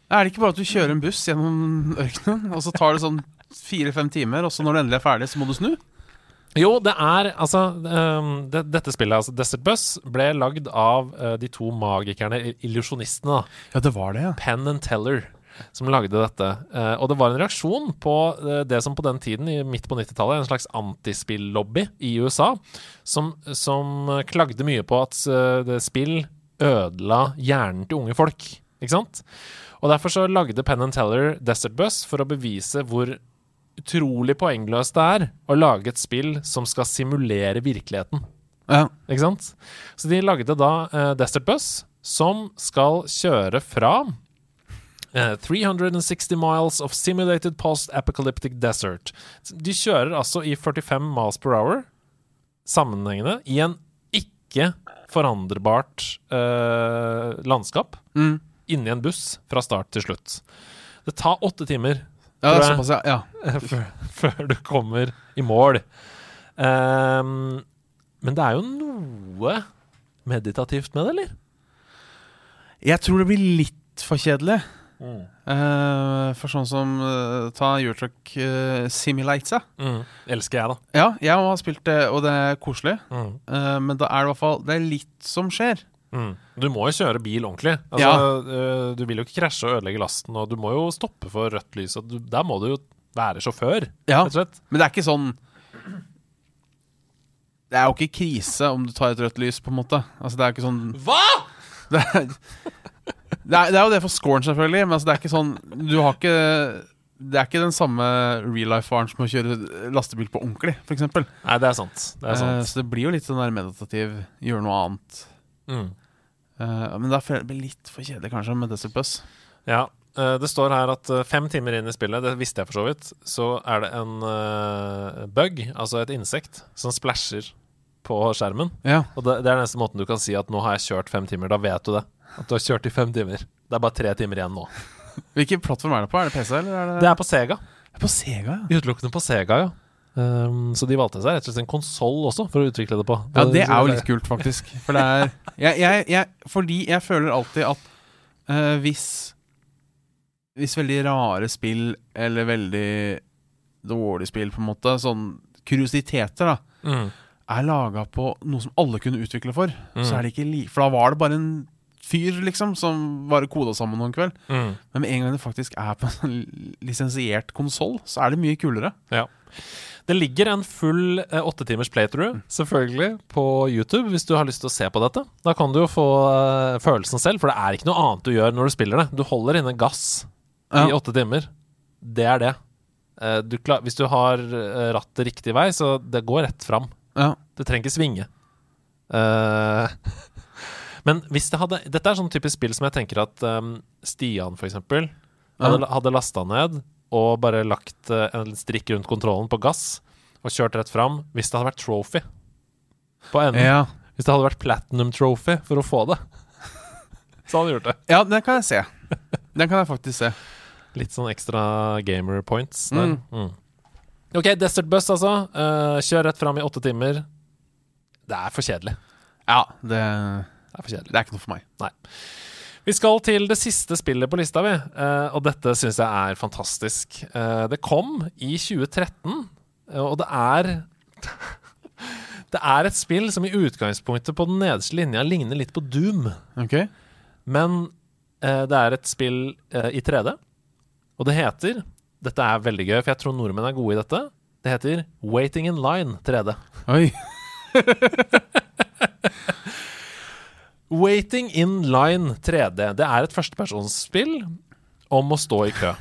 Er det ikke bare at du kjører en buss gjennom ørkenen, og så tar det sånn fire-fem timer, og så når du endelig er ferdig, så må du snu? Jo, det er altså um, det, Dette spillet, altså Desert Bus, ble lagd av uh, de to magikerne, illusjonistene, da. Ja, det var det, ja. Penn and Teller, som lagde dette. Eh, og det var en reaksjon på eh, det som på den tiden, i, midt på 90-tallet, en slags antispill-lobby i USA, som, som eh, klagde mye på at spill ødela hjernen til unge folk. Ikke sant? Og derfor så lagde Penn and Teller Desert Bus for å bevise hvor utrolig poengløst det er å lage et spill som skal simulere virkeligheten. ja. Ikke sant? Så de lagde da eh, Desert Bus, som skal kjøre fra eh, 360 miles of simulated post-apocalyptic desert. De kjører altså i 45 miles per hour sammenhengende i en ikke forandrebart uh, landskap Mm. inni en buss fra start til slutt. Det tar åtte timer Ja, det er såpass, ja. ja. <laughs> før, før du kommer i mål. Um, men det er jo noe meditativt med det, eller? Jeg tror det blir litt for kjedelig. Eh, for sånn som uh, Ta Eurotruck uh, Simulator. Mm. Elsker jeg, da. Ja, jeg har spilt det, og det er koselig. Mm. Uh, men da er det i hvert fall Det er litt som skjer. Mm. Du må jo kjøre bil ordentlig. Altså, øh, du vil jo ikke krasje og ødelegge lasten, og du må jo stoppe for rødt lys. Du, der må du jo være sjåfør, Ja. rett og slett. Men det er ikke sånn Det er jo ikke krise om du tar et rødt lys, på en måte. Altså, det er jo ikke sånn Hva?! Det <laughs> er, <laughs> det er, det er jo det for scoren, selvfølgelig, men altså, det er ikke sånn Du har ikke Det er ikke den samme real life-faren som å kjøre lastebil på ordentlig, f.eks. Nei, det er sant. Det er Uh, så det blir jo litt sånn der meditativ, gjøre noe annet. Mm. Uh, men da føler jeg det blir litt for kjedelig, kanskje, med Desert Bus. Ja. Uh, det står her at fem timer inn i spillet, det visste jeg for så vidt, så er det en bug, altså et insekt, som splæsjer på skjermen. Ja. Og det, det er den eneste måten du kan si at nå har jeg kjørt fem timer. Da vet du det. At du har kjørt i fem timer. Det er bare tre timer igjen nå. <laughs> Hvilken plattform er det på? Er det PC, eller er det, Det er på Sega. Det er på Sega, ja. Utelukkende på Sega, ja. Um, så de valgte seg rett og slett en konsoll også for å utvikle det på. Ja, det er jo litt kult, faktisk. For det er jeg, jeg, jeg, Fordi jeg føler alltid at uh, hvis Hvis veldig rare spill, eller veldig dårlige spill, på en måte, sånn kuriositeter, da, mm. er laga på noe som alle kunne utvikle for, Mm. så er det ikke like For da var det bare en fyr, liksom, som bare koda sammen noen kveld. Mm. Men med en gang det faktisk er på en sånn lisensiert konsoll, så er det mye kulere. Ja. Det ligger en full eh, åtte timers playthrough, selvfølgelig, på YouTube hvis du har lyst til å se på dette. Da kan du jo få eh, følelsen selv, for det er ikke noe annet du gjør når du spiller det. Du holder inne gass i åtte timer. Det er det. Eh, du klar, hvis du har eh, rattet riktig vei, så det går rett fram. Ja. Du trenger ikke svinge. Eh, <laughs> men hvis det hadde Dette er sånn typisk spill som jeg tenker at um, Stian, for eksempel, hadde, hadde lasta ned og bare lagt uh, en strikk rundt kontrollen på gass og kjørt rett fram. Hvis det hadde vært trophy på enden. ja. Hvis det hadde vært platinum trophy for å få det, <laughs> så hadde han gjort det. Ja, den kan jeg se. Den kan jeg faktisk se. Litt sånn ekstra gamer points der. Mm. Mm. OK, Desert Bus, altså. Uh, kjør rett fram i åtte timer. Det er for kjedelig. Ja, det, Det er for kjedelig. det er ikke noe for meg. Vi skal til det siste spillet på lista, vi. Uh, og dette syns jeg er fantastisk. Uh, det kom i 2013, eh, og det er <laughs> Det er et spill som i utgangspunktet på den nederste linja ligner litt på Doom. Okay. Men uh, det er et spill i 3D, og det heter Dette er veldig gøy, for jeg tror nordmenn er gode i dette. Det heter Waiting in Line 3D. Oi. <laughs> Waiting in Line 3D. Det er et førstepersonsspill om å stå i kø.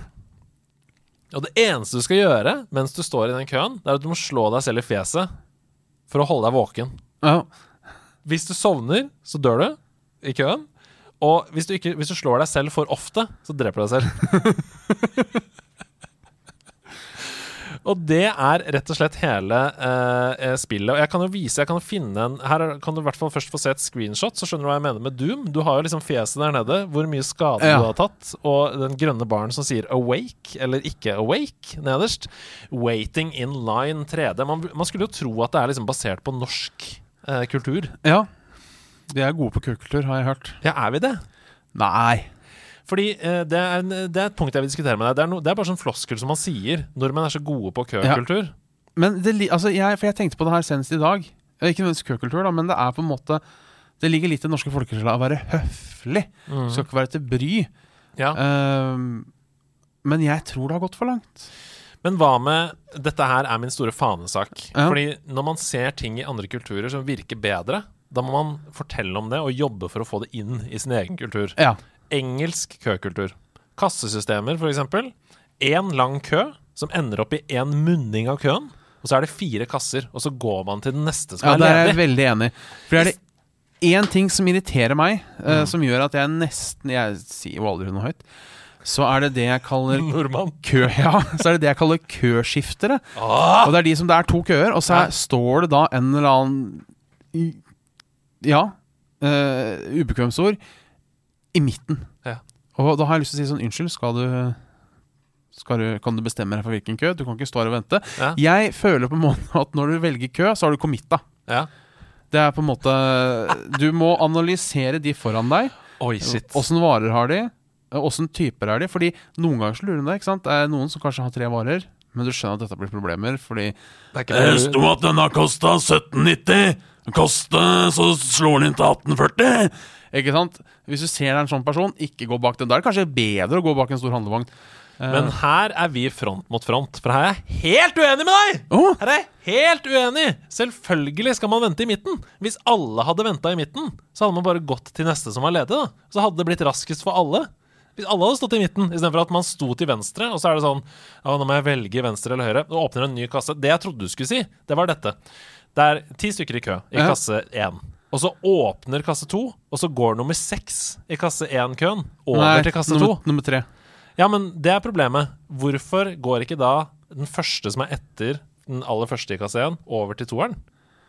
Og det eneste du skal gjøre mens du står i den køen, det er at du må slå deg selv i fjeset for å holde deg våken. Ja. Hvis du sovner, så dør du i køen. Og hvis du, ikke, hvis du slår deg selv for ofte, så dreper du deg selv. <laughs> og det er rett og slett hele eh, spillet. Og jeg kan jo vise, jeg kan finne en Her er- kan du i hvert fall først få se et screenshot, så skjønner du hva jeg mener med Doom. Du har jo liksom fjeset der nede, hvor mye skade Ja. du har tatt, og den grønne baren som sier 'awake' eller 'ikke awake' nederst. 'Waiting in line 3D'. Man, man skulle jo tro at det er liksom basert på norsk eh, kultur. ja. De er gode på kultur, har jeg hørt. Ja, er vi det? Nei. Fordi eh, det, er, en- det er et punkt jeg vil diskutere med deg. Det er, no, det er bare sånn floskel som man sier. Nordmenn er så gode på køkultur. Men det, li- altså, jeg, for jeg tenkte på det her senest i dag. Eh, Ikke nødvendigvis køkultur, da, men det er på en måte Det ligger litt i den norske folkesjela å være høflig. Mm. Skal ikke være til bry. Ja. Ehm, men jeg tror det har gått for langt. Men hva med Dette her er min store fanesak. Ja. Fordi når man ser ting i andre kulturer som virker bedre, da må man fortelle om det og jobbe for å få det inn i sin egen kultur. Ja. Engelsk køkultur. Kassesystemer, eksempel. Én lang kø som ender opp i én munning av køen. Og så er det fire kasser, og så går man til den neste som Ja, er der er jeg veldig enig. For er det én ting som irriterer meg, uh, Mm. som gjør at jeg nesten Jeg sier jo aldri noe høyt. Så er det det jeg kaller <laughs> Nordmann. kø... Ja, så er det det jeg kaller køskiftere. Ah! Og det er de som Det er to køer, og så er, står det da en eller annen Ja, uh, ubekvemsord i midten. Ja. Og da har jeg lyst til å si sånn Unnskyld, skal du, skal du Kan du bestemme deg for hvilken kø? Du kan ikke stå her og vente. Ja. Jeg føler på en måte at når du velger kø, så har du committa. ja. Det er på en måte Du må analysere de foran deg. Oi, shit. Åssen varer har de? Åssen typer er de? Fordi noen ganger så lurer du deg. ikke sant? Det er noen som kanskje har tre varer, men du skjønner at dette blir problemer fordi Det Det sto at denne kosta 1790. Den Kosta, så slår den inn til 1840. Ikke sant? Hvis du ser er en sånn person, ikke gå bak den. Da er det kanskje bedre å gå bak en stor handlevogn. Eh, Men her er vi front mot front, for her er jeg helt uenig med deg! Oh. Her er jeg helt uenig! Selvfølgelig skal man vente i midten. Hvis alle hadde venta i midten, så hadde man bare gått til neste som var ledig. da Så hadde det blitt raskest for alle. Hvis alle hadde stått i midten, istedenfor at man sto til venstre, og så er det sånn Ja, nå må jeg velge venstre eller høyre. Og åpner en ny kasse. Det jeg trodde du skulle si, det var dette. Det er ti stykker i kø i Ja. kasse én. Og så åpner kasse to, og så går nummer seks i kasse én-køen over nei, til kasse nummer, to. nummer tre. Ja, men det er problemet. Hvorfor går ikke da den første som er etter den aller første i kasse 1, over til toeren?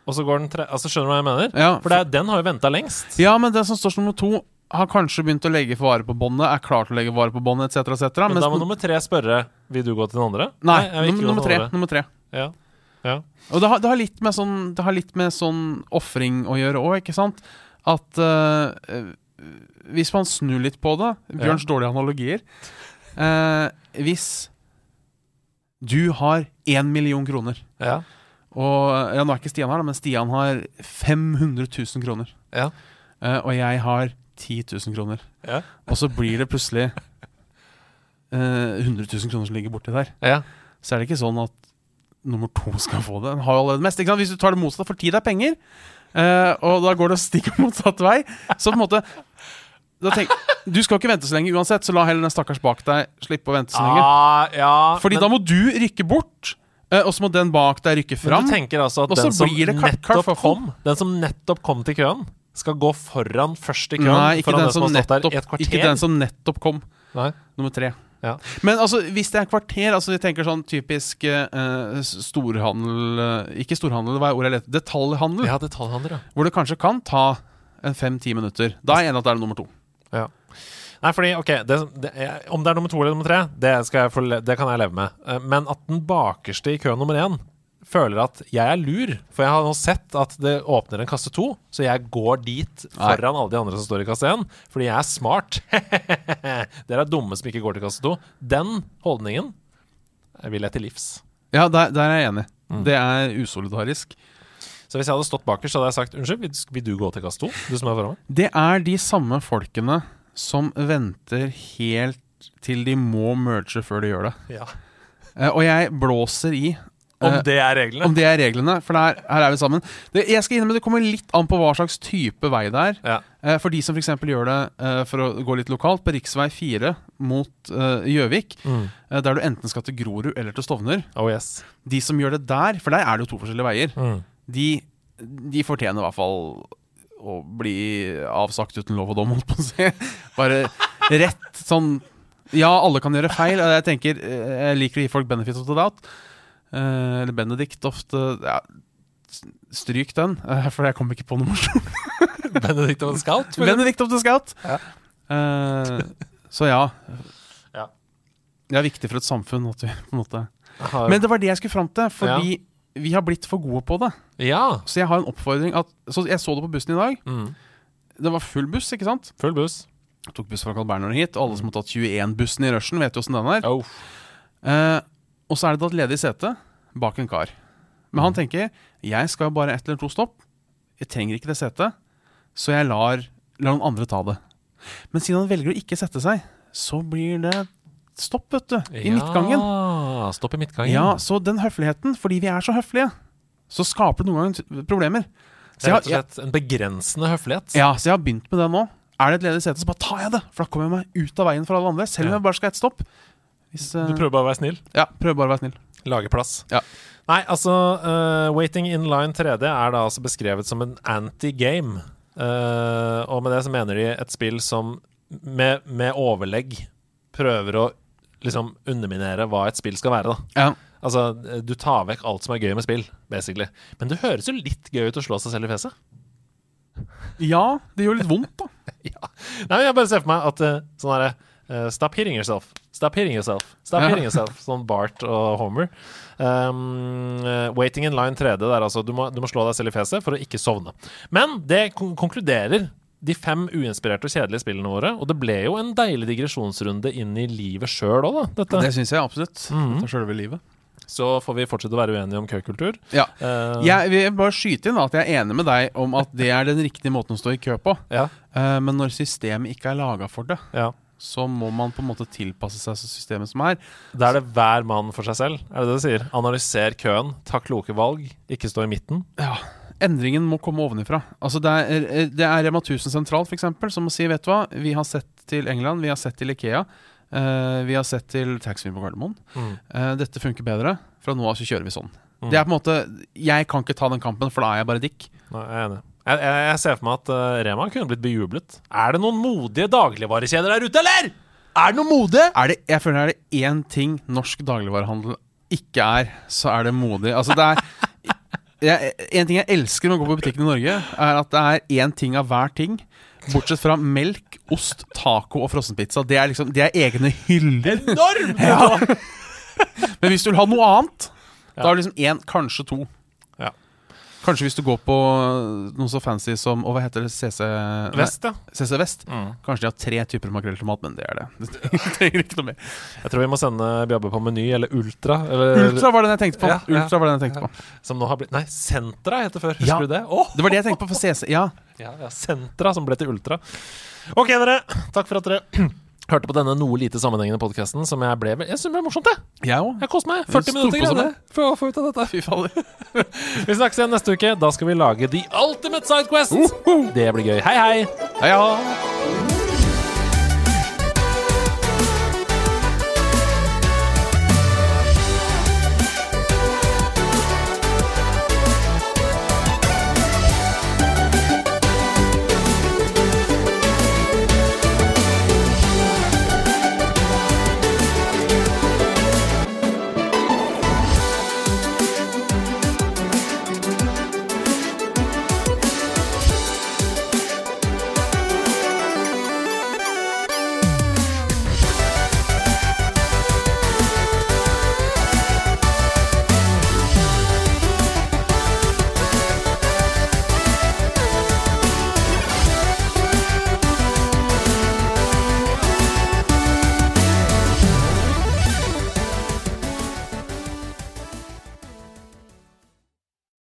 og så går den tre... Altså, skjønner du hva jeg mener? Ja, For det, er- den har jo venta lengst. Ja, men den som står som nummer to, har kanskje begynt å legge vare på båndet, er klar til å legge vare på båndet, etc., etc. Men da må nummer tre spørre Vil du gå til den andre. Nei, Nei nummer til tre. Nummer tre. Ja. Ja. Og det har, det har litt med sånn Det har litt med sånn ofring å gjøre òg, ikke sant? At eh, Hvis man snur litt på det Bjørns dårlige analogier Uh, Hvis du har én million kroner ja. Og ja, nå er ikke Stian her, men Stian har 500 000 kroner. Ja. Uh, og jeg har 10 000 kroner. Ja. Og så blir det plutselig uh, 100 000 kroner som ligger borti der. ja. Så er det ikke sånn at nummer to skal få det. Den har jo allerede mest. Hvis du tar det motsatte, for tid er penger, Uh, og da går det stikk <laughs> motsatt vei, så på en måte tenk, Du skal ikke vente så lenge uansett, så la heller den stakkars bak deg slippe å vente så lenge. Ah, ja Fordi men, da må du rykke bort, eh, og så må den bak deg rykke men fram. du tenker altså at og så den som nettopp kom Den som nettopp kom til køen, skal gå foran først i køen? Nei, ikke den, som, som nettopp, ikke den som nettopp kom. Nei. Nummer tre. Ja. Men altså, hvis det er kvarter altså Jeg tenker sånn typisk eh, storhandel eh, Ikke storhandel, hva er ordet jeg leter Detaljhandel. ja, detaljhandel ja. Hvor det kanskje kan ta en fem-ti minutter. Da er jeg enig at det er nummer to. Ja. Nei, fordi, ok det, det, Om det er nummer to eller nummer tre, det, jeg det kan jeg leve med. Eh, Men at den bakerste i kø nummer én føler at jeg er lur, for jeg har nå sett at det åpner en kasse to, så jeg går dit foran alle de andre som står i kasse én, fordi jeg er smart. <laughs> Dere er dumme som ikke går til kasse to. Den holdningen vil jeg til livs. Ja, der, der er jeg enig. Mm. Det er usolidarisk. Så hvis jeg hadde stått bakerst, så hadde jeg sagt unnskyld, vil, vil du gå til kasse to? Du som er foran meg? Det er de samme folkene som venter helt til de må merge før de gjør det. Ja. Uh, og jeg blåser i Om eh, det er reglene? om det er reglene, for der, her er vi sammen. Det, jeg skal innrømme, det kommer litt an på hva slags type vei det er. Ja. Eh, For de som f.eks. gjør det eh, for å gå litt lokalt, på rv. 4 mot Gjøvik, Mm. der du enten skal til Grorud eller til Stovner. Oh yes. De som gjør det der, for der er det jo to forskjellige veier, Mm. de, de fortjener i hvert fall å bli avsagt uten lov og dom, holdt på å si. <laughs> Bare rett sånn Ja, alle kan gjøre feil. og Jeg tenker Jeg liker å gi folk benefit of the doubt. Eh, eller Benedict ofte ja, Stryk den, eh, for jeg kom ikke på noe morsomt. <laughs> Benedict of the Scout? for? Benedict of the Scout. Ja. Eh, så ja. <laughs> Ja. Det er viktig for et samfunn at vi på en måte Men det var det jeg skulle fram til, fordi vi har blitt for gode på det. Ja. Så jeg har en oppfordring at, Så jeg så det på bussen i dag. Mm. Det var full buss, ikke sant? Full buss. Jeg tok buss fra Carl Berner hit, og alle som har tatt 21-bussen i rushen, vet jo åssen den er. Oh. Eh, og så er det da et ledig sete bak en kar. Men han tenker jeg skal jo bare ett eller to stopp. Jeg trenger ikke det setet, så jeg lar, lar noen andre ta det. Men siden han velger å ikke sette seg, så blir det stopp, vet du. I midtgangen. Ja, stopp i midtgangen. Ja, så den høfligheten, fordi vi er så høflige, så skaper det noen ganger problemer. det er rett og slett en begrensende høflighet. ja, så jeg har begynt med det nå. Er det et ledig sete, så bare tar jeg det. For da kommer jeg meg ut av veien for alle andre. Selv om Ja. jeg bare skal ha et stopp. Hvis, uh, Du prøver bare å være snill. Ja, prøver bare å være snill. Lage plass. Ja. Nei, altså uh, Waiting in line 3D er da altså beskrevet som en anti-game. Uh, og med det så mener de et spill som med, med overlegg prøver å liksom underminere hva et spill skal være, da. Ja. Altså, du tar vekk alt som er gøy med spill, basically. Men det høres jo litt gøy ut å slå seg selv i fjeset. ja, det gjør litt vondt, da. <laughs> ja. Nei, men Jeg bare ser for meg at uh, sånn herre eh, Stop hitting yourself. Stop hitting yourself. Stop hitting yourself. Sånn Bart og Homer. Um, eh, waiting in line 3D der, altså. Du må, du må slå deg selv i fjeset for å ikke sovne. Men det kon konkluderer de fem uinspirerte og kjedelige spillene våre. Og det ble jo en deilig digresjonsrunde inn i livet sjøl òg, da. Dette. Det syns jeg absolutt. Dette er selve livet. Så får vi fortsette å være uenige om køkultur. Ja. Eh, Jeg vil bare skyte inn da, at jeg er enig med deg om at det er den riktige måten å stå i kø på. ja, Eh, men når systemet ikke er laga for det, ja. Så må man på en måte tilpasse seg systemet som er. Da er det hver mann for seg selv, er det det du sier? Analyser køen, ta kloke valg, ikke stå i midten. Ja, Endringen må komme ovenifra. Altså det, er, det er Rema 1000 sentralt for eksempel, som må si vet du hva, vi har sett til England, vi har sett til Ikea, Uh, vi har sett til taxfree på Gardermoen. Mm. Uh, dette funker bedre. Fra nå av så kjører vi sånn. Mm. Det er på en måte Jeg kan ikke ta den kampen, for da er jeg bare dick. Nei, jeg er enig. Jeg, jeg, jeg ser for meg at eh, Rema kunne blitt bejublet. Er det noen modige dagligvarekjeder der ute, eller? Er det noe modig? Er det, jeg føler er det én ting norsk dagligvarehandel ikke er, så er det modig. Altså det er <laughs> jeg, En ting jeg elsker med å gå på butikken i Norge, er at det er én ting av hver ting. Bortsett fra melk, ost, taco og frossenpizza. Det er liksom, det er egne hyller. Enorm! <laughs> Ja. Men hvis du vil ha noe annet, da er det liksom én, kanskje to. Kanskje hvis du går på noe så fancy som Og hva heter det? CC Vest, ja. CC Vest. Mm. Kanskje de har tre typer makrell i tomat, men det er det. <laughs> det trenger ikke noe mer. Jeg tror vi må sende Bjabbe på Meny eller Ultra. Eller, Ultra var den jeg tenkte på. Ja, ja. Ultra var den jeg tenkte på Som nå har blitt Nei, Sentra het det før. Husker du det? Oh! Det var det jeg tenkte på for CC. Ja. Ja, ja, Sentra som ble til Ultra. Ok, dere. Takk for at dere hørte på denne noe lite sammenhengende podkasten som jeg ble Jeg synes det ble morsomt, jeg. Jeg òg. Jeg koste meg. 40 minutter jeg for å få ut av dette. Fy faller. <laughs> Vi snakkes igjen neste uke. Da skal vi lage The Ultimate Sidequest. Uh -huh. Det blir gøy. Hei, hei! Hei, ja.